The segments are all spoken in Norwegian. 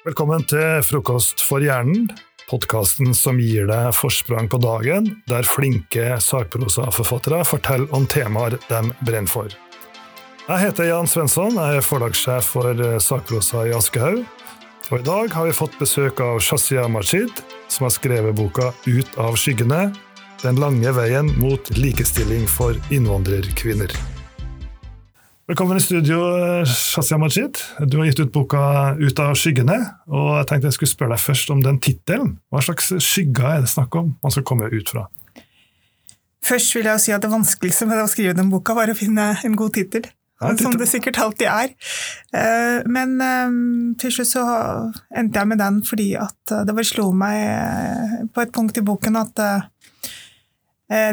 Velkommen til Frokost for hjernen, podkasten som gir deg forsprang på dagen, der flinke sakprosaforfattere forteller om temaer de brenner for. Jeg heter Jan Svensson, jeg er forlagssjef for sakprosa i Aschehoug. Og i dag har vi fått besøk av Shazia Majid, som har skrevet boka Ut av skyggene den lange veien mot likestilling for innvandrerkvinner. Velkommen i studio, Shazia Majid. Du har gitt ut boka Ut av skyggene. og Jeg tenkte jeg skulle spørre deg først om den tittelen. Hva slags skygger er det snakk om man skal komme ut fra? Først vil jeg si at Det vanskeligste med å skrive den boka var å finne en god tittel. Som det sikkert alltid er. Eh, men eh, til slutt så endte jeg med den fordi at det bare slo meg på et punkt i boken at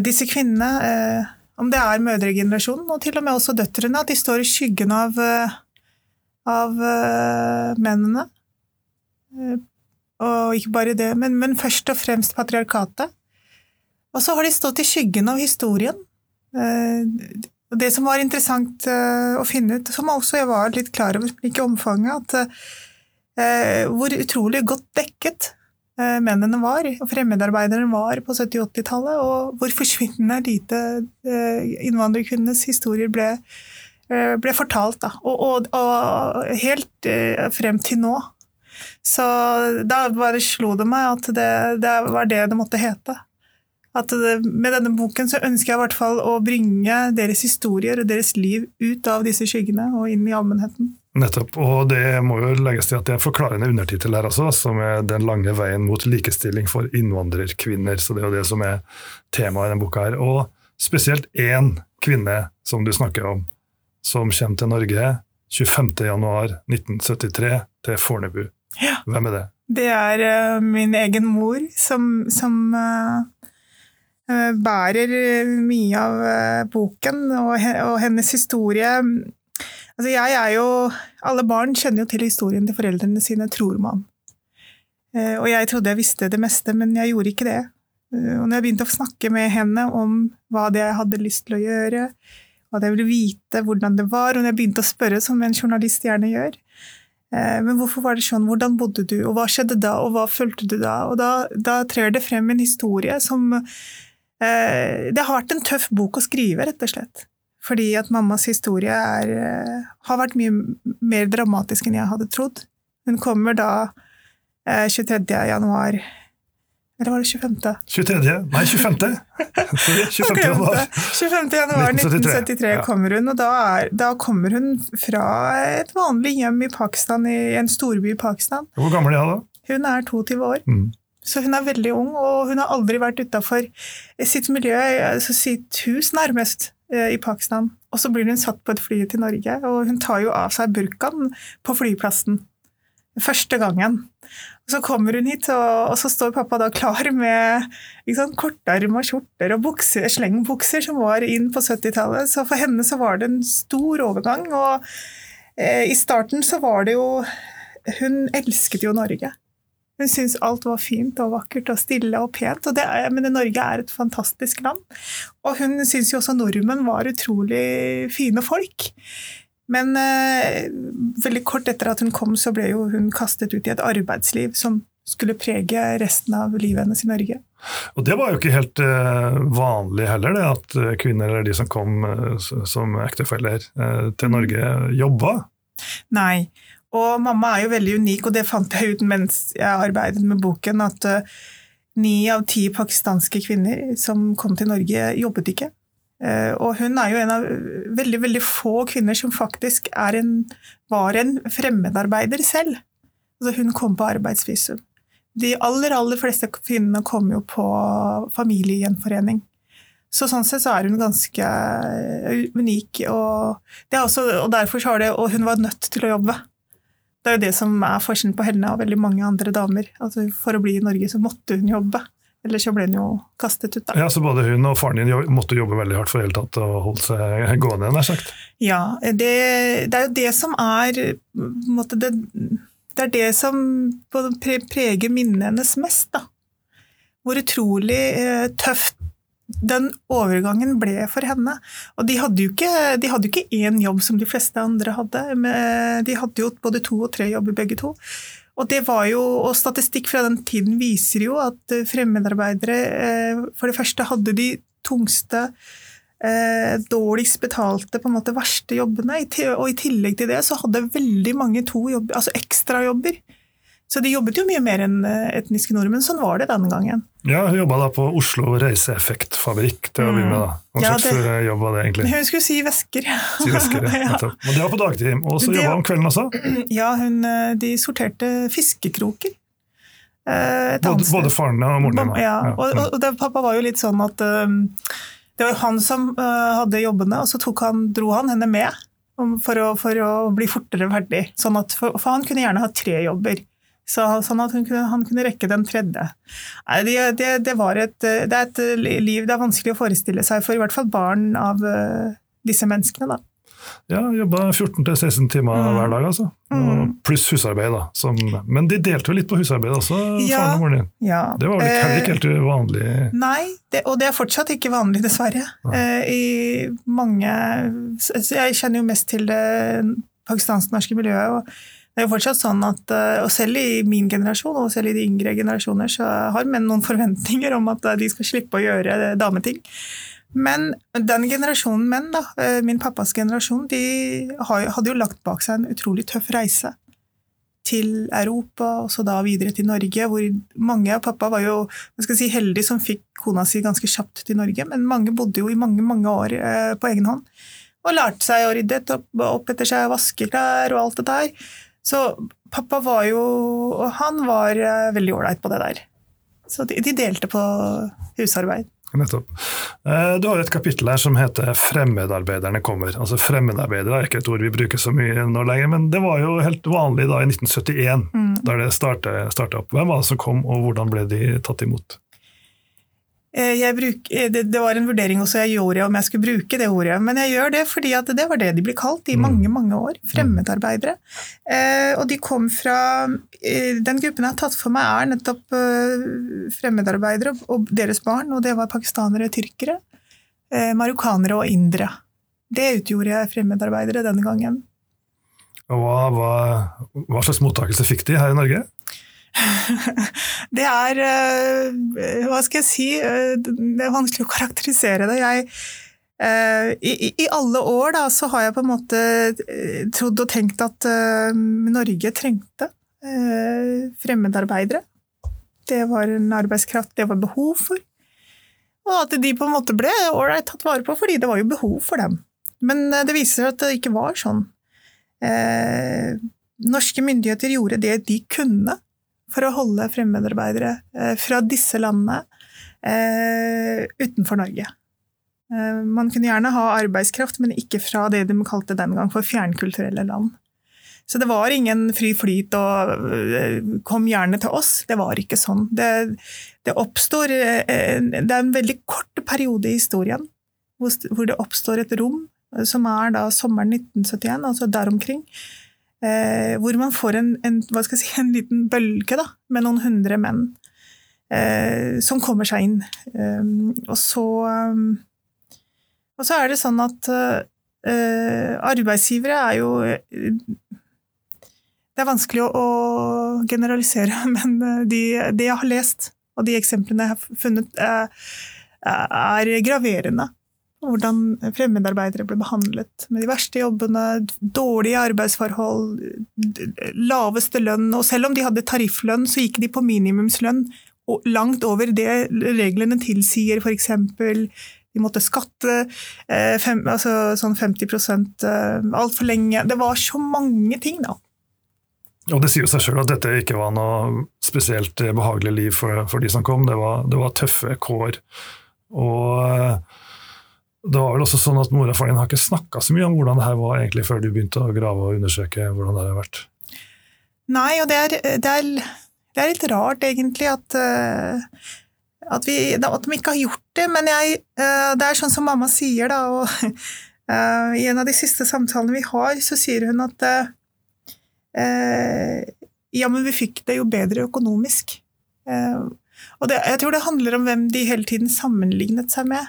disse kvinnene om det er mødregenerasjonen, og til og med også døtrene, at de står i skyggen av, eh, av uh, mennene. Uh, og ikke bare det, men, men, først og fremst patriarkatet. Og så har de stått i skyggen av historien. Og det som var interessant å finne ut, som også jeg var litt klar over, ikke omfanget, at hvor utrolig godt dekket Eh, mennene var, og fremmedarbeiderne var på 70- 80-tallet, og hvor forsvinnende lite eh, innvandrerkvinnenes historier ble, eh, ble fortalt. Da. Og, og, og, helt frem til nå. Så da bare slo det meg at det, det var det det måtte hete. At det, med denne boken så ønsker jeg i hvert fall å bringe deres historier og deres liv ut av disse skyggene og inn i allmennheten. Nettopp, og det må jo legges til at det er en forklarende undertittel her også, som er 'Den lange veien mot likestilling for innvandrerkvinner'. Så det er jo det som er temaet i denne boka her. Og spesielt én kvinne som du snakker om, som kommer til Norge 25.1.1973 til Fornebu. Ja. Hvem er det? Det er uh, min egen mor, som, som uh, bærer mye av boken og, og hennes historie Altså jeg er jo Alle barn kjenner jo til historien til foreldrene sine, tror man. Eh, og jeg trodde jeg visste det meste, men jeg gjorde ikke det. Eh, og når jeg begynte å snakke med henne om hva det jeg hadde lyst til å gjøre, hva jeg ville vite, hvordan det var, og når jeg begynte å spørre, som en journalist gjerne gjør eh, Men hvorfor var det sånn, hvordan bodde du, og hva skjedde da, og hva følte du da? Og da, da trer det frem en historie som Det har vært en tøff bok å skrive, rett og slett. Fordi at mammas historie er, eh, har vært mye mer dramatisk enn jeg hadde trodd. Hun kommer da eh, 23. januar Eller var det 25.? 23. Nei, 25. 25. januar. 25. januar 1973 ja. kommer hun, og da, er, da, kommer hun fra et vanlig hjem i Pakistan, i en storby i Pakistan. Hvor gammel er hun da? Hun er 22 år. Mm. Så hun er veldig ung, og hun har aldri vært utafor sitt miljø, altså sitt hus nærmest. Eh, i Pakistan. Og så blir hun satt på et fly til Norge, og hun tar jo av seg burkaen på flyplassen. Første gangen. Og så kommer hun hit, og, og så står pappa da klar med kortarma skjorter og bukser, slengbukser som var inn på 70-tallet. Så for henne så var det en stor overgang. Og eh, i starten så var det jo Hun elsket jo Norge. Hun syntes alt var fint og vakkert og stille og pent. Og det, men Norge er et fantastisk land. Og hun syntes jo også nordmenn var utrolig fine folk. Men eh, veldig kort etter at hun kom, så ble jo hun kastet ut i et arbeidsliv som skulle prege resten av livet hennes i Norge. Og Det var jo ikke helt eh, vanlig heller, det at eh, kvinner eller de som kom eh, som ektefeller eh, til Norge, jobba. Nei, og mamma er jo veldig unik, og det fant jeg ut mens jeg arbeidet med boken, at uh, ni av ti pakistanske kvinner som kom til Norge, jobbet ikke. Uh, og hun er jo en av veldig, veldig få kvinner som faktisk en, var en fremmedarbeider selv. Altså hun kom på arbeidsvisum. De aller, aller fleste kvinnene kom jo på familiegjenforening. Så sånn sett så er hun ganske eh, unik, og, også, og derfor har det, og hun var nødt til å jobbe. Det er jo det som er forskjellen på henne og veldig mange andre damer. Altså, for å bli i Norge så måtte hun jobbe. Ellers så ble hun jo kastet ut. Da. Ja, Så både hun og faren din måtte jobbe veldig hardt for hele tatt å holde seg gående? nær sagt. Ja, det, det, er jo det som er måte, det, det, er det som preger minnet hennes mest. da. Hvor utrolig eh, tøft den overgangen ble for henne. Og de hadde jo ikke, de hadde ikke én jobb som de fleste andre hadde. De hadde jo både to og tre jobber begge to. Og, jo, og statistikk fra den tiden viser jo at fremmedarbeidere eh, for det første hadde de tungste, eh, dårligst betalte, på en måte verste jobbene. Og i tillegg til det så hadde veldig mange to jobber, altså ekstrajobber. Så de jobbet jo mye mer enn eh, etniske nordmenn. Sånn var det denne gangen. Ja, Hun jobba da på Oslo Reiseeffektfabrikk til å begynne med. Hva slags ja, det, eh, jobb var det egentlig? Hun skulle si vesker. Si vesker, ja. ja. Men det var på dagtid. Og så jobba hun om kvelden også? Ja, hun, eh, de sorterte fiskekroker. Både, både, faren og moren din? Ja, ja. og, og det, pappa var jo litt sånn at um, det var han som uh, hadde jobbene, og så han, dro han henne med for å, for å, bli fortere ferdig. Sånn at, for, for han kunne gjerne ha tre jobber. Så, sånn at kunne, han kunne rekke den tredje. Nei, det, det, det, et, det, er et liv det er vanskelig å forestille seg for i hvert fall barn av uh, disse menneskene. da. Ja, jobba 14-16 timer mm. hver dag, altså. Mm. Pluss husarbeid, da. Som, men de delte jo litt på husarbeid også, ja, faren og moren din. Ja. Det var vel ikke, heller ikke helt uvanlig? Nei, og det er fortsatt ikke vanlig, dessverre. Uh, I mange Jeg kjenner jo mest til det pakistansk-norske miljøet. og det er jo fortsatt sånn at, eh, og Selv i min generasjon og selv i de yngre generasjoner så har menn noen forventninger om at de skal slippe å gjøre dameting. Men den generasjonen menn, da, eh, min pappas generasjon, de hadde jo lagt bak seg en utrolig tøff reise til Europa, og så da videre til Norge, hvor mange av pappa var jo si, heldig som fikk kona si ganske kjapt til Norge, men mange bodde jo i mange, mange år eh, på egen hånd. Og lærte seg å rydde opp, opp etter seg, vaske klær og alt det der. Så pappa var jo Han var eh, veldig ålreit på det der. Så de, de delte på husarbeid. Nettopp. Eh, du har et kapittel her som heter 'Fremmedarbeiderne kommer'. Altså Fremmedarbeidere er ikke et ord vi bruker så mye nå lenger, men det var jo helt vanlig da i 1971, mm. da det starta opp. Hvem var det som kom, og hvordan ble de tatt imot? Eh, bruk, eh, det, det, var en vurdering også jeg gjorde om jeg skulle bruke det ordet, men jeg gjør det fordi det var det de ble kalt i mm. mange mange år. Fremmedarbeidere. Eh, og de kom fra Den gruppen jeg har tatt for meg, er nettopp fremmedarbeidere og deres barn, og det var pakistanere, tyrkere, marokkanere og indere. Det utgjorde fremmedarbeidere denne gangen. Og hva, hva, hva slags mottakelse fikk de her i Norge? det er eh, Hva skal jeg si? Eh, det er vanskelig å karakterisere det. Jeg, eh, i, i, alle år da, så har jeg på en måte trodd og tenkt at Norge trengte fremmedarbeidere. Det var en arbeidskraft det var behov for. Og at de på en måte ble ålreit tatt vare på, fordi det var jo behov for dem. Men det viser seg at det ikke var sånn. Norske myndigheter gjorde det de kunne for å holde fremmedarbeidere eh, fra disse landene eh, utenfor Norge. Eh, man kunne gjerne ha arbeidskraft, men ikke fra det de kalte den gang for fjernkulturelle land. Så det var ingen fri flyt og 'kom gjerne til oss'. Det var ikke sånn. Det, det oppstår Det er en veldig kort periode i historien hvor det oppstår et rom, som er da sommeren 1971, altså der omkring, Eh, hvor man får en, en, si, en, liten bølge da, med noen hundre menn eh, som kommer seg inn. Um, og, så, um, og så er det sånn at uh, arbeidsgivere er jo Det er vanskelig å, å generalisere, men de, de, jeg har lest, og de eksemplene jeg har funnet, er, er graverende hvordan fremmedarbeidere ble behandlet med de verste jobbene, dårlige arbeidsforhold, laveste lønn. Og selv om de hadde tarifflønn, så gikk de på minimumslønn og langt over det reglene tilsier, f.eks. De måtte skatte eh, fem, altså sånn 50 eh, altfor lenge. Det var så mange ting, da. Og Det sier jo seg selv at dette ikke var noe spesielt behagelig liv for, for de som kom. Det var, det var tøffe kår. Og det var vel også sånn at Mora og faren din har ikke snakka så mye om hvordan det her var egentlig før du begynte å grave og undersøke hvordan det har vært? Nei, og det er, det er, det er litt rart egentlig at, uh, at, vi, at, de ikke har gjort det. Men jeg, uh, det er sånn som mamma sier, da, og uh, i en av de siste samtalene vi har, så sier hun at ja, men vi fikk det jo bedre økonomisk. og det, jeg tror det handler om hvem de hele tiden sammenlignet seg med.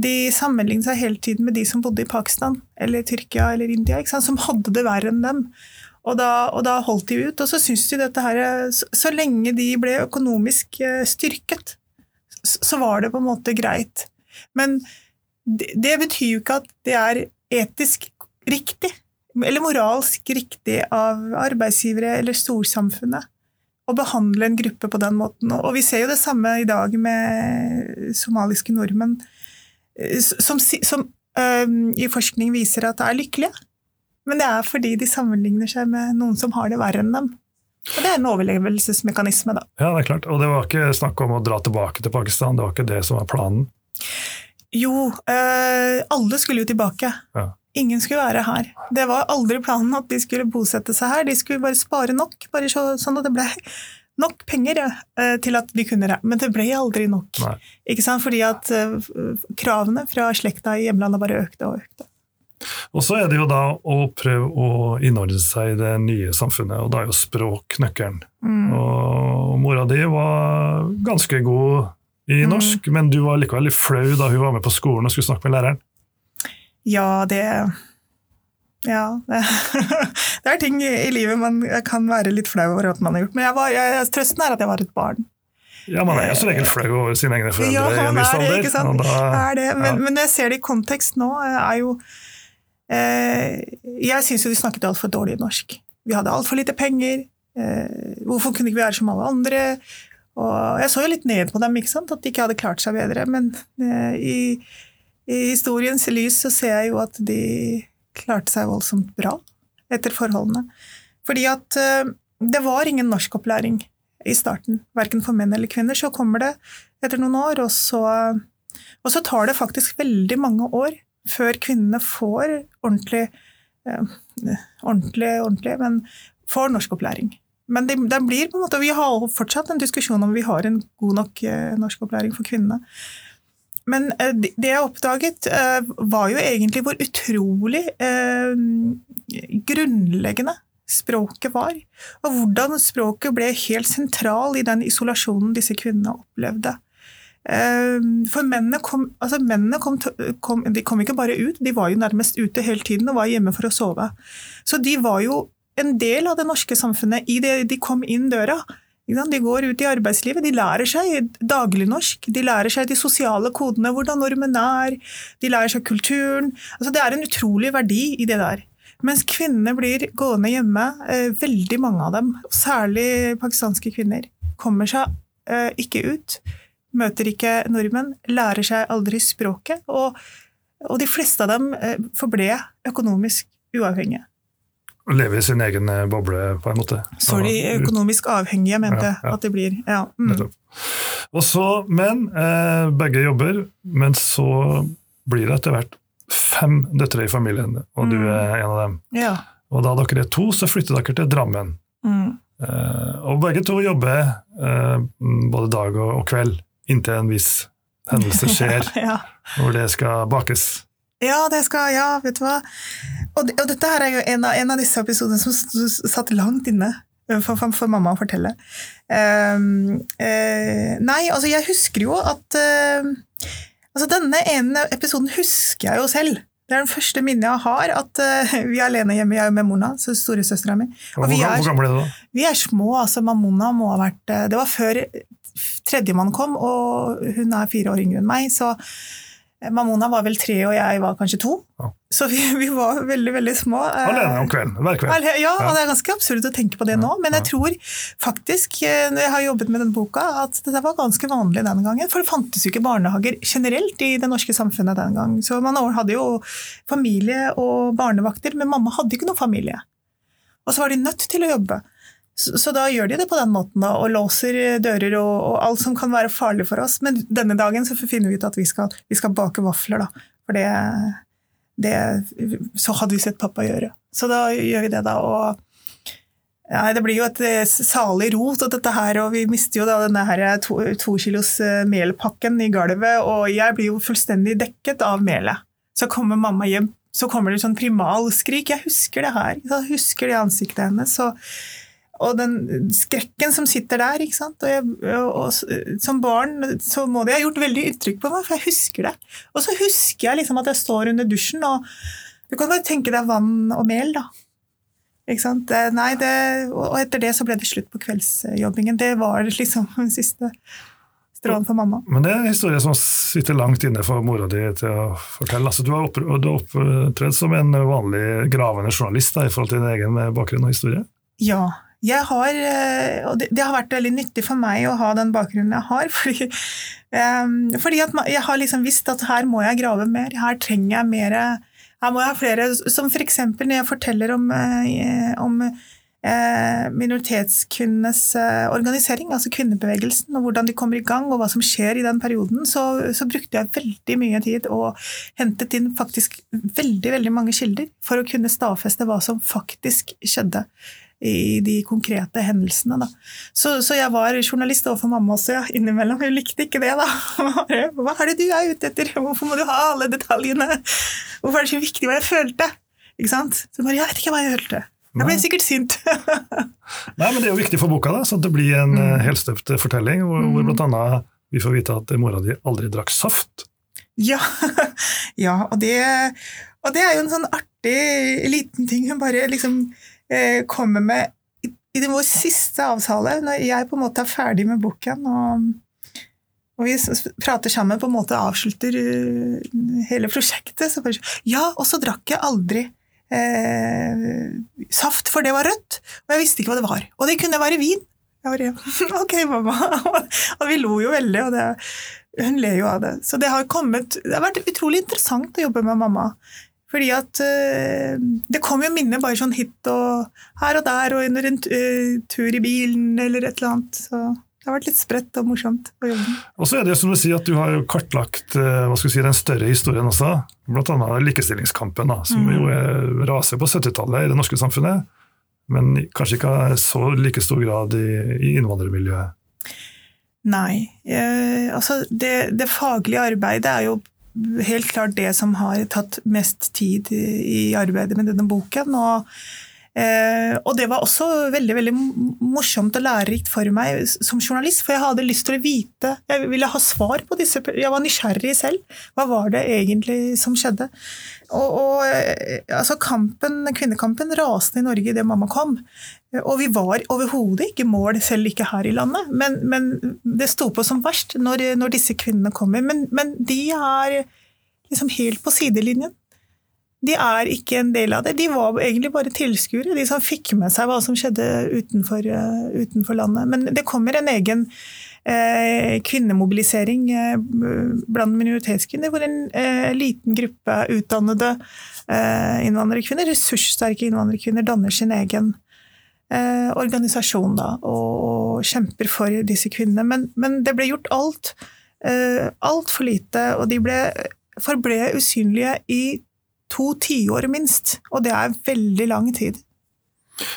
De sammenlignet seg hele tiden med de som bodde i Pakistan eller Tyrkia eller India, som hadde det verre enn dem. Og da, og da, holdt de ut. Og så syns de dette her så, så, lenge de ble økonomisk eh, styrket, så var det på en måte greit. Men det, det betyr jo ikke at det er etisk riktig, eller moralsk riktig av arbeidsgivere eller storsamfunnet å behandle en gruppe på den måten. Og vi ser jo det samme i dag med somaliske nordmenn, som, som øh, i forskning viser at er lykkelige. Men det er fordi de sammenligner seg med noen som har det verre enn dem. Og Det er en overlevelsesmekanisme, da. Ja, det er klart. Og det var ikke snakk om å dra tilbake til Pakistan, det var ikke det som var planen? Jo, øh, alle skulle jo tilbake. Ja. Ingen skulle være her. Det var aldri planen at de skulle bosette seg her. De skulle bare spare nok, bare så, sånn at det ble nok penger ja, øh, til at de kunne det, Men det ble aldri nok. Nei. Ikke sant? Fordi at uh, kravene fra slekta i hjemlandet bare økte og økte. Og så er det jo da å prøve å innordne seg i det nye samfunnet, og da er jo språk nøkkelen. Mm. Og mora di var ganske god i Mm. norsk, men du var likevel litt flau da hun var med på skolen og skulle snakke med læreren. Ja, det Ja. Det, er ting i livet man kan være litt flau over at man har gjort. Men jeg var, jeg, trøsten er at jeg var et barn. Ja, man er jo som regel flau over sine egne foreldre Ja, man er det, ikke sant? da- er det. Men, ja. men når jeg ser det i kontekst nå, er jo eh, Jeg syns jo de snakket altfor dårlig norsk. Vi hadde altfor lite penger. Eh, hvorfor kunne ikke vi være som alle andre? Og jeg så jo litt ned på dem, ikke sant? at de ikke hadde klart seg bedre. Men eh, i, i historiens lys så ser jeg jo at de klarte seg voldsomt bra etter forholdene. Fordi at eh, det var ingen norskopplæring i starten, verken for menn eller kvinner. Så kommer det etter noen år, og så, og så tar det faktisk veldig mange år før kvinnene får ordentlig eh, ordentlig, ordentlig, men får norskopplæring. Men det, det blir på en måte, vi har fortsatt en diskusjon om vi har en god nok eh, norskopplæring for kvinnene. Men eh, det jeg oppdaget, eh, var jo egentlig hvor utrolig eh, grunnleggende språket var. Og hvordan språket ble helt sentral i den isolasjonen disse kvinnene opplevde. For mennene kom, altså mennene kom, kom, de kom ikke bare ut, de var jo nærmest ute hele tiden og var hjemme for å sove. Så de var jo en del av det norske samfunnet i det de kom inn døra. De går ut i arbeidslivet, de lærer seg daglignorsk, de lærer seg de sosiale kodene, hvordan nordmenn er, de lærer seg kulturen. Altså, det er en utrolig verdi i det der. Mens kvinnene blir gående hjemme, eh, veldig mange av dem, særlig pakistanske kvinner, kommer seg eh, ikke ut, møter ikke nordmenn, lærer seg aldri språket, og, og de fleste av dem eh, forble økonomisk uavhengige. Å leve i sin egen eh, boble, på en måte. Så de økonomisk avhengige, mente jeg Ja, ja. at de blir. Ja. Mm. Og så, men eh, begge jobber, men så blir det etter hvert fem døtre i familien, og du Mm. er en av dem. ja. Og da dere er to, så flytter dere til Drammen. Mm. Eh, og begge to jobber eh, både dag og, og kveld, inntil en viss hendelse skjer hvor det skal bakes. Ja, det skal Ja, vet du hva. Og, og dette her er jo en av, en av disse episodene som satt langt inne for, for, for mamma å fortelle. Ehm, uh, nei, altså jeg husker jo at uh, Altså denne ene episoden husker jeg jo selv. Det er den første minnet jeg har, at uh, vi er alene hjemme, jeg er Mona, så storesøstera mi. Hvor, vi er- hvor gammel er du da? Vi er små, altså Mamona må ha vært Det var før tredjemann kom, og hun er fire år yngre enn meg, så Mamona var vel tre, og jeg var kanskje to. Ja. Så vi, vi var veldig, veldig små. Eh, Alene om kvelden, hver kveld. Ja. og det er ganske absurd å tenke på det nå, men jeg tror faktisk, eh, når jeg har jobbet med denne boka, at det var ganske vanlig den gangen. For det fantes jo ikke barnehager generelt i det norske samfunnet den gang. Så man hadde jo familie og barnevakter, men mamma hadde ikke noen familie. Og så var de nødt til å jobbe. Så, så da gjør de det på den måten, da, og låser dører og, og alt som kan være farlig for oss. Men denne dagen så finner vi ut at vi skal, vi skal bake vafler, da. For det, det Så hadde vi sett pappa gjøre. Så da gjør vi det, da. Og ja, det blir jo et eh, salig rot, og dette her, og vi mister jo da denne her to, to kilos eh, melpakken i gulvet, og jeg blir jo fullstendig dekket av melet. Så kommer mamma hjem, så kommer det sånn primalskrik. Jeg husker det her. Jeg husker det ansiktet hennes. Og, og den skrekken som sitter der. ikke sant? Og, jeg, og, og Som barn så må det ha gjort veldig inntrykk på meg, for jeg husker det. Og så husker jeg liksom at jeg står under dusjen, og du kan bare tenke deg vann og mel, da. Ikke sant? Nei, det, og etter det så ble det slutt på kveldsjobbingen. Det var liksom den siste strålen for mamma. Men det er en historie som sitter langt inne for mora di til å fortelle. Altså, du har opptredd som en vanlig gravende journalist da, i forhold til din egen bakgrunn og historie? Ja. Jeg har, eh, og det, det, har vært veldig nyttig for meg å ha den bakgrunnen jeg har. Fordi, um, fordi jeg har liksom visst at her må jeg grave mer. Her trenger jeg mer her må jeg ha flere, som f.eks. når jeg forteller om, eh, om eh, minoritetskvinnenes organisering, altså kvinnebevegelsen, og hvordan de kommer i gang, og hva som skjer i den perioden, så, så brukte jeg veldig mye tid og hentet inn faktisk veldig, veldig mange kilder for å kunne stadfeste hva som faktisk skjedde i de konkrete hendelsene. Da. Så, så, jeg var journalist overfor mamma også, ja, innimellom. Hun likte ikke det, da. Hva er det du er ute etter? Hvorfor må du ha alle detaljene? Hvorfor er det så viktig hva jeg følte? Ikke sant? Så bare, jeg vet ikke hva jeg følte. Jeg ble sikkert sint. Nei, men Det er jo viktig for boka, da, så det blir en mm. Eh, helstøpt fortelling hvor, hvor mm. bl.a. vi får vite at mora di aldri drakk saft. Ja, ja og, det, og det er jo en sånn artig liten ting. Hun bare liksom eh, kommer med i, vår siste avtale, når jeg på en måte er ferdig med boken og, og vi prater sammen, på en måte avslutter uh, hele prosjektet, så bare Ja, og så drakk jeg aldri eh, saft, for det var rødt, og jeg visste ikke hva det var. Og det kunne være vin. Jeg bare Ok, mamma. og vi lo jo veldig, og det, hun ler jo av det. Så det har kommet Det har vært utrolig interessant å jobbe med mamma. Fordi at uh, Det kommer jo minner bare sånn hit og her og der, og under en uh, tur i bilen eller et eller annet. Så det har vært litt spredt og morsomt å jobbe Og så er det som du sier at du har jo kartlagt skal si, den større historien også. Blant annet likestillingskampen, da, som mm. jo er, raser på 70-tallet i det norske samfunnet. Men kanskje ikke i så like stor grad i, i innvandrermiljøet. Nei. Eh, altså det, det, faglige arbeidet er jo helt klart det som har tatt mest tid i arbeidet med denne boken. Og, eh, og det var også veldig veldig morsomt og lærerikt for meg som journalist, for jeg hadde lyst til å vite Jeg ville ha svar på disse Jeg var nysgjerrig selv. Hva var det egentlig som skjedde? Og, og eh, altså kampen, Kvinnekampen raste i Norge idet mamma kom. Og vi var overhodet ikke mål, selv ikke her i landet. Men, men det sto på som verst når, når disse kvinnene kommer. Men, men, de er liksom helt på sidelinjen. De er ikke en del av det. De var egentlig bare tilskuere, de som fikk med seg hva som skjedde utenfor, uh, utenfor landet. Men det kommer en egen eh, kvinnemobilisering eh, blant minoritetskvinner, hvor en liten gruppe utdannede innvandrerkvinner, ressurssterke innvandrerkvinner, danner sin egen eh, organisasjon da, og, kjemper for disse kvinnene. Men, men det ble gjort alt. Eh, Altfor lite, og de ble, forble usynlige i to tiår minst. Og det er veldig lang tid.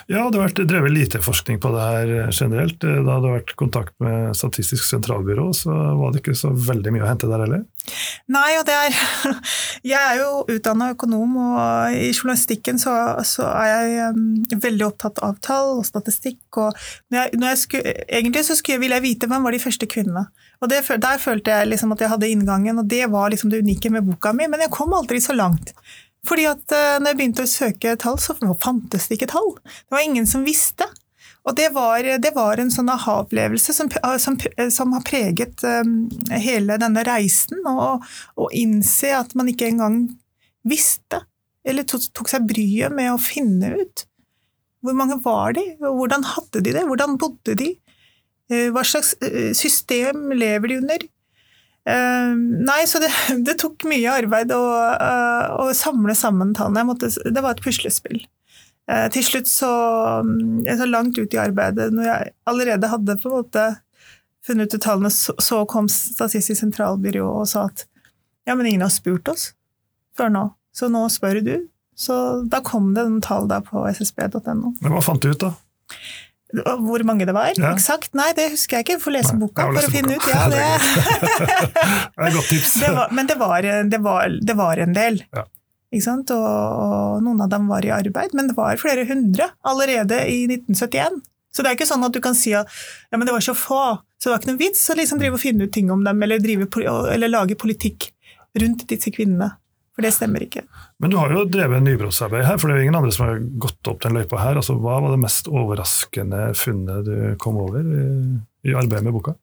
Ja, det har vært drevet lite forskning på det her generelt. Da det hadde vært kontakt med Statistisk sentralbyrå, så var det ikke så veldig mye å hente der heller? Nei, og det er Jeg er jo utdanna økonom, og i journalistikken så, så er jeg um, veldig opptatt av tall og statistikk. Og når jeg, når jeg skulle, egentlig så skulle, ville jeg vite hvem var de første kvinnene. Og det, Der følte jeg liksom at jeg hadde inngangen, og det var liksom det unike med boka mi, men jeg kom aldri så langt. Fordi at uh, når jeg begynte å søke tall, så fantes det ikke tall. Det var ingen som visste. Og det var, det var en sånn aha-opplevelse som, som, som, har preget hele denne reisen. Å innse at man ikke engang visste, eller tok, tok seg bryet med å finne ut hvor mange var de, og hvordan hadde de det, hvordan bodde de, hva slags system lever de under, nei, så det, det, tok mye arbeid å, uh, å samle sammen tallene. Måtte, det var et puslespill. Uh, til slutt så, jeg så langt ut i arbeidet, når jeg allerede hadde på en måte funnet ut tallene, så kom Statistisk sentralbyrå og sa at ja, men ingen har spurt oss før nå, så nå spør du. Så da kom det noen tall der på ssb.no. Hva fant du ut, da? Hvor mange det var? Ja. Eksakt? Nei, det husker jeg ikke. Får lese boka for å finne ut. Ja, det, det er et godt tips. Det var, men det var, det, var, det var, en del. Ja. Ikke sant? Og, og, noen av dem var i arbeid, men det var flere hundre allerede i 1971. Så det er ikke sånn at du kan si at ja, men det var så få, så det var ikke noen vits å liksom drive og finne ut ting om dem, eller, drive, eller lage politikk rundt disse kvinnene. For det stemmer ikke. Men du har jo drevet nybrottsarbeid her, for det er jo ingen andre som har gått opp den løypa her. Altså, hva var det mest overraskende funnet du kom over i, i arbeidet med boka?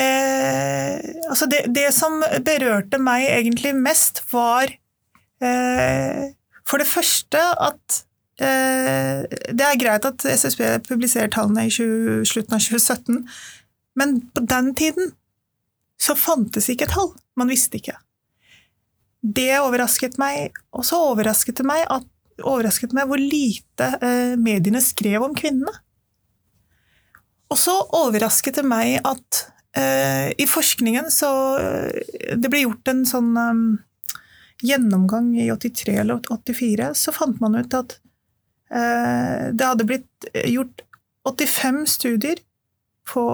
Eh, altså det, det, som berørte meg egentlig mest, var eh, for det første at eh, Det er greit at SSB publiserer tallene i 20, slutten av 2017, men på den tiden så fantes ikke tall. Man visste ikke. Det overrasket meg, og så overrasket det meg, at, overrasket meg hvor lite eh, mediene skrev om kvinnene. Og så overrasket det meg at eh, i forskningen så eh, Det ble gjort en sånn um, gjennomgang i 83 eller 84, så fant man ut at eh, det hadde blitt gjort 85 studier på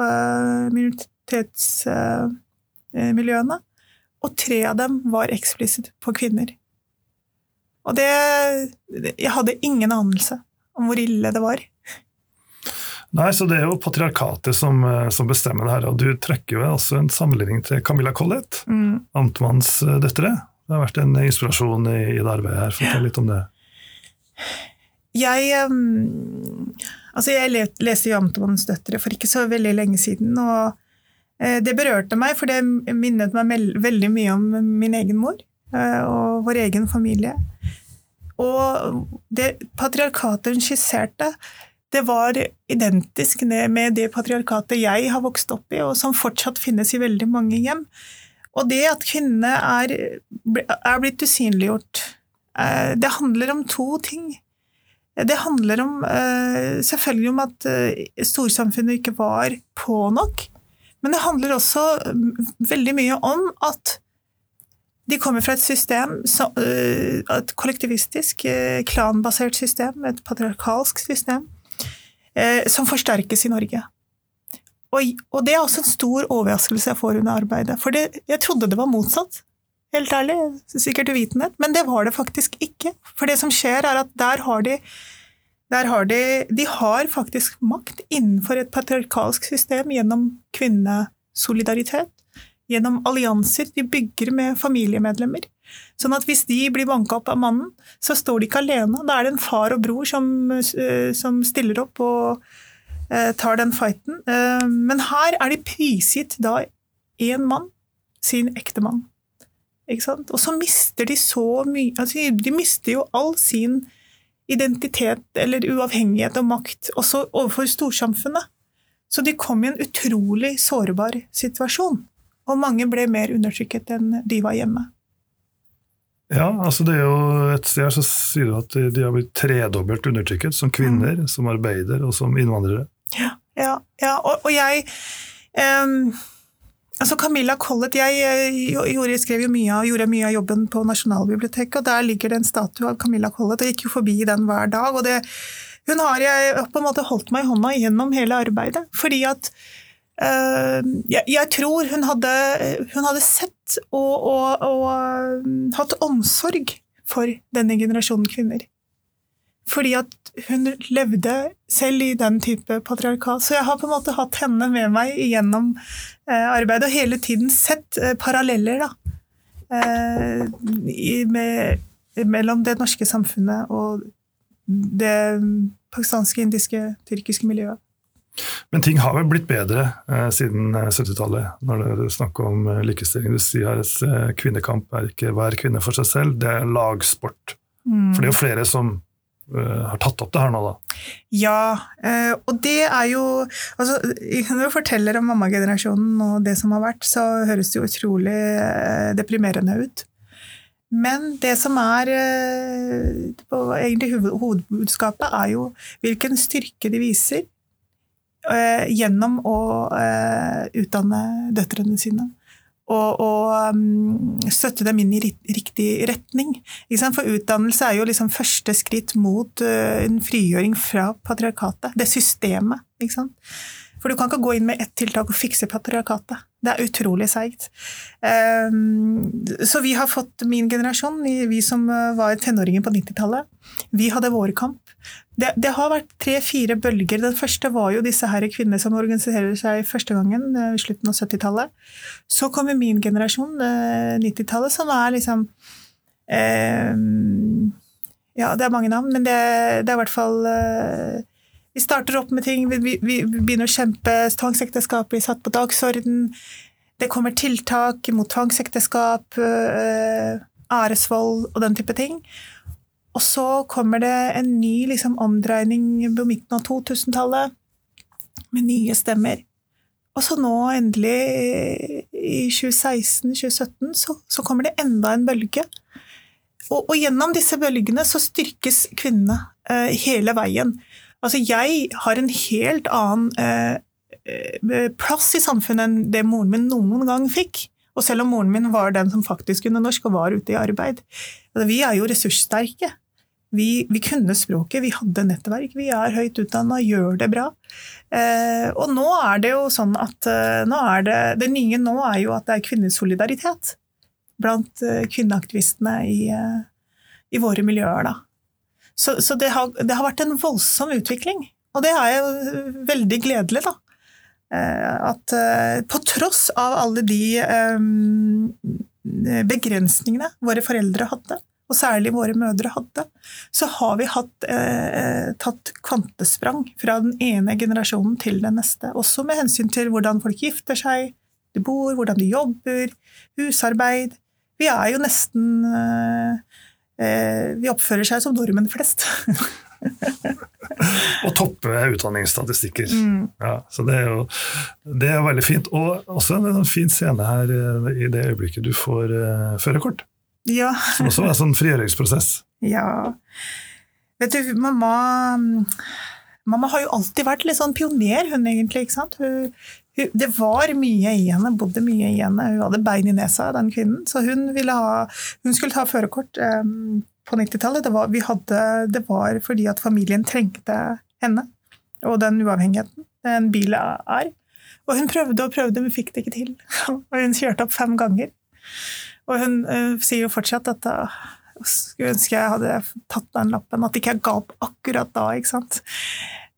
eh, minoritetsmiljøene, og tre av dem var eksplisitt på kvinner. Og det Jeg hadde ingen anelse om hvor ille det var. Nei, så Det er jo patriarkatet som, eh, som bestemmer det her. og Du trekker jo også en sammenligning til Camilla Collett, mm. Amtmanns eh, døtre. Det har vært en inspirasjon i, i det arbeidet her. Fortell litt om det. Jeg, um, altså jeg leste jo Amtmannens døtre for ikke så veldig lenge siden. og det berørte meg, for det minnet meg veldig mye om min egen mor eh, og vår egen familie. Og det patriarkatet hun skisserte, det var identisk med det patriarkatet jeg har vokst opp i, og som fortsatt finnes i veldig mange hjem. Og det at kvinnene er, er blitt usynliggjort, eh, det handler om to ting. Det handler om, selvfølgelig om at storsamfunnet ikke var på nok. Men det handler også veldig mye om at de kommer fra et system, øh, et kollektivistisk, øh, klanbasert system, et patriarkalsk system, øh, som forsterkes i Norge. Og, det er også en stor overraskelse jeg får under arbeidet. For det, jeg trodde det var motsatt. Helt ærlig, sikkert uvitenhet, men det var det faktisk ikke. For det som skjer, er at der har de der har de, de har faktisk makt innenfor et patriarkalsk system gjennom kvinnesolidaritet, gjennom allianser de bygger med familiemedlemmer. Sånn at hvis de blir banka opp av mannen, så står de ikke alene. Da er det en far og bror som, eh, som stiller opp og eh, tar den fighten. Eh, men her er de prisgitt da én mann, sin ektemann. Ikke sant? Og så mister de så mye altså De mister jo all sin identitet eller uavhengighet og makt også overfor storsamfunnet. Så de kom i en utrolig sårbar situasjon. Og mange ble mer undertrykket enn de var hjemme. Ja, altså det er jo et sted så sier du at de har blitt tredobbelt undertrykket, som kvinner, mm. som arbeider og som innvandrere. Ja, ja, ja. Og, og, jeg um Altså Camilla Collett, jeg, jeg skrev jo mye, gjorde mye av jobben på Nasjonalbiblioteket, og der ligger det en statue av Camilla Collett. Jeg gikk jo forbi den hver dag. og det, Hun har jeg på en måte holdt meg i hånda gjennom hele arbeidet. Fordi at øh, jeg, jeg, tror hun hadde, hun hadde sett og, og, og øh, hatt omsorg for denne generasjonen kvinner. Fordi at hun levde selv i den type patriarkat. Så jeg har på en måte hatt henne med meg gjennom eh, arbeidet, og hele tiden sett eh, paralleller da, eh, med, mellom det norske samfunnet og det pakistanske, indiske, tyrkiske miljøet. Men ting har vel blitt bedre eh, siden 70-tallet, eh, når det er snakk om eh, likestilling. Du sier at kvinnekamp er ikke hver kvinne for seg selv, det er lagsport. Mm. For det er jo flere som Eh, har tatt opp det her nå, da? Ja, eh, og det er jo altså, Når du forteller om mammagenerasjonen og det som har vært, så høres det jo utrolig eh, deprimerende ut. Men det som er egentlig hovedbudskapet, er jo hvilken styrke de viser gjennom å utdanne døtrene sine og, og um, støtte dem inn i riktig retning. For utdannelse er jo liksom første skritt mot uh, en frigjøring fra patriarkatet, det systemet. For du kan ikke gå inn med ett tiltak og fikse patriarkatet. Det er utrolig seigt. Ehm, så vi har fått min generasjon, vi som eh, var tenåringer på 90-tallet, vi hadde vår kamp. Det, det har vært tre-fire bølger. Den første var jo disse her kvinnene som organiserer seg første gangen, i eh, slutten av 70-tallet. Så kommer min generasjon, 90-tallet, eh, som er liksom eh, Ja, det er mange navn, men det, det er i hvert fall vi starter opp med ting, vi, vi, vi begynner å kjempe, tvangsekteskap blir satt på dagsorden. Det kommer tiltak mot tvangsekteskap, øh, æresvold og den type ting. Og så kommer det en ny liksom, omdreining på midten av 2000-tallet, med nye stemmer. Og så nå endelig, i 2016-2017, så, så, kommer det enda en bølge. Og, og, gjennom disse bølgene så styrkes kvinnene uh, hele veien. Altså, jeg har en helt annen eh, eh, plass i samfunnet enn det moren min noen gang fikk. Og selv om moren min var den som faktisk kunne norsk og var ute i arbeid. Altså, vi er jo ressurssterke. Vi, vi, kunne språket, vi hadde nettverk, vi er høyt utdanna, gjør det bra. Eh, og nå er det jo sånn at eh, det, det, nye nå er jo at det er kvinnesolidaritet blant eh, kvinneaktivistene i, i, våre miljøer, da. Så, så det, har, det, har, vært en voldsom utvikling, og det er jo veldig gledelig, da. Eh, at eh, på tross av alle de um, begrensningene våre foreldre hadde, og særlig våre mødre hadde, så har vi hatt, eh, tatt kvantesprang fra den ene generasjonen til den neste. Også med hensyn til hvordan folk gifter seg, de bor, hvordan de jobber, husarbeid. Vi er jo nesten eh, Eh, vi oppfører seg som nordmenn flest. og toppe utdanningsstatistikker. Mm. Ja, så det er jo det er veldig fint. Og også en fin scene her eh, i det øyeblikket du får uh, førerkort. Ja. Som også er en sånn frigjøringsprosess. Ja. Vet du, mamma Mamma har jo alltid vært litt sånn pioner, hun egentlig. ikke sant? Hun, det var mye i henne, bodde mye i henne. Hun hadde bein i nesa, den kvinnen. Så hun, ha, hun skulle ta førerkort um, på 90-tallet. Det, det, var fordi at familien trengte henne og den uavhengigheten en bil er. Og hun prøvde og prøvde, men fikk det ikke til. Og hun kjørte opp fem ganger. Og hun uh, sier jo fortsatt at uh, skulle ønske jeg hadde tatt den lappen, at ikke jeg ga opp akkurat da. ikke sant?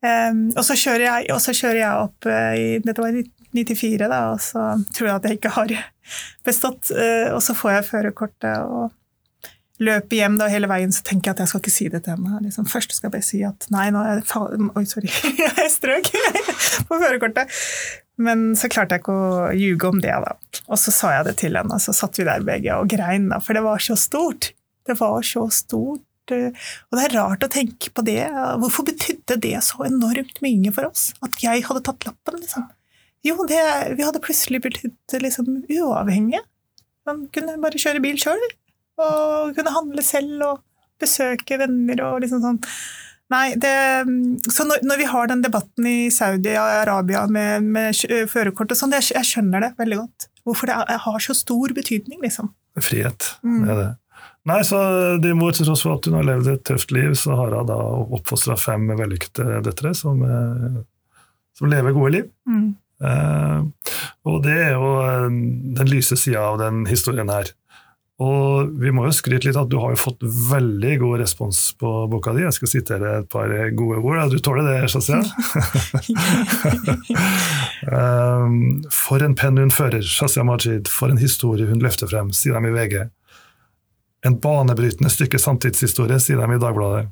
Um, og, så jeg, og, så kjører jeg, opp uh, i Dette var i 94, da, og så tror jeg at jeg ikke har bestått. Uh, og så får jeg førerkortet og løper hjem da hele veien, så tenker jeg at jeg skal ikke si det til henne. Liksom, først skal jeg bare si at nei, nå er jeg Oi, sorry, jeg strøk på førerkortet. Men så klarte jeg ikke å ljuge om det, da. Og så sa jeg det til henne, og så satt vi der begge og grein, da, for det var så stort. Det var så stort og det er rart å tenke på det. Hvorfor betydde det så enormt mye for oss? At jeg hadde tatt lappen, liksom. Jo, det, vi hadde plutselig blitt liksom uavhengige. Man kunne bare kjøre bil sjøl, og kunne handle selv og besøke venner og liksom sånn. Nei, det, så når, når, vi har den debatten i Saudi-Arabia med, med førerkort og sånn, jeg, jeg, skjønner det veldig godt. Hvorfor det har så stor betydning, liksom. Frihet, mm. det er det. Nei, så de mor, til tross for at hun har levd et tøft liv, så har hun da oppfostra fem vellykkede døtre som, eh, som, lever gode liv. Mm. Eh, og det er jo eh, den lyse sida av den historien her. Og vi må jo skryte litt at du har jo fått veldig god respons på boka di. Jeg skal sitere et par gode ord. Du tåler det, Shazia? um, for en penn hun fører, Shazia Majid. For en historie hun løfter frem, sier de i VG. En banebrytende stykke samtidshistorie, sier de i Dagbladet.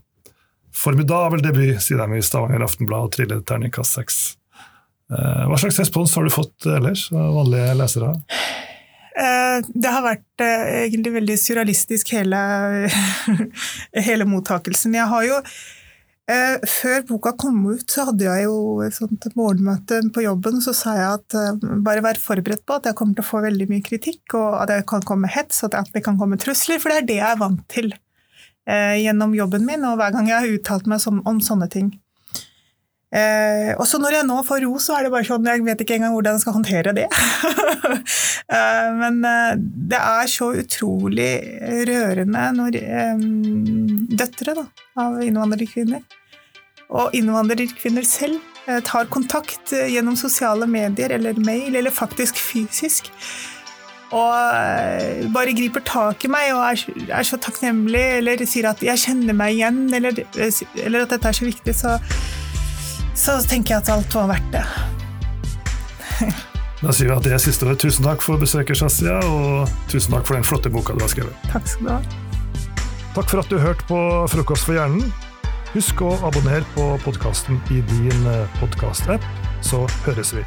Formidabel debut, sier de i Stavanger Aftenblad og triller terningkast seks. Eh, hva slags respons har du fått ellers av vanlige lesere? Eh, det har vært eh, egentlig veldig surrealistisk, hele, hele mottakelsen. Jeg har jo før boka kom ut, så hadde jeg jo et sånt morgenmøte på jobben. Så sa jeg at eh, bare vær forberedt på at jeg kommer til å få veldig mye kritikk, og at det kan komme hets, og at det kan komme trusler, for det er det jeg er vant til eh, gjennom jobben min, og hver gang jeg har uttalt meg om sånne ting. Eh, og så når jeg nå får ros, så er det bare sånn Jeg vet ikke engang hvordan jeg skal håndtere det. eh, men eh, det er så utrolig rørende når eh, døtre da, av innvandrerkvinner, og innvandrerkvinner selv, tar kontakt gjennom sosiale medier eller mail, eller faktisk fysisk. Og bare griper tak i meg og er, er så takknemlig, eller sier at 'jeg kjenner meg igjen', eller, eller at dette er så viktig, så, så tenker jeg at alt var verdt det. Da sier vi at det er siste ord. Tusen takk for besøket, Shazia, og tusen takk for den flotte boka du har skrevet. Takk skal du ha. Takk for at du hørte på Frokost for hjernen. Husk å abonnere på podkasten i din podkast-app, så høres vi.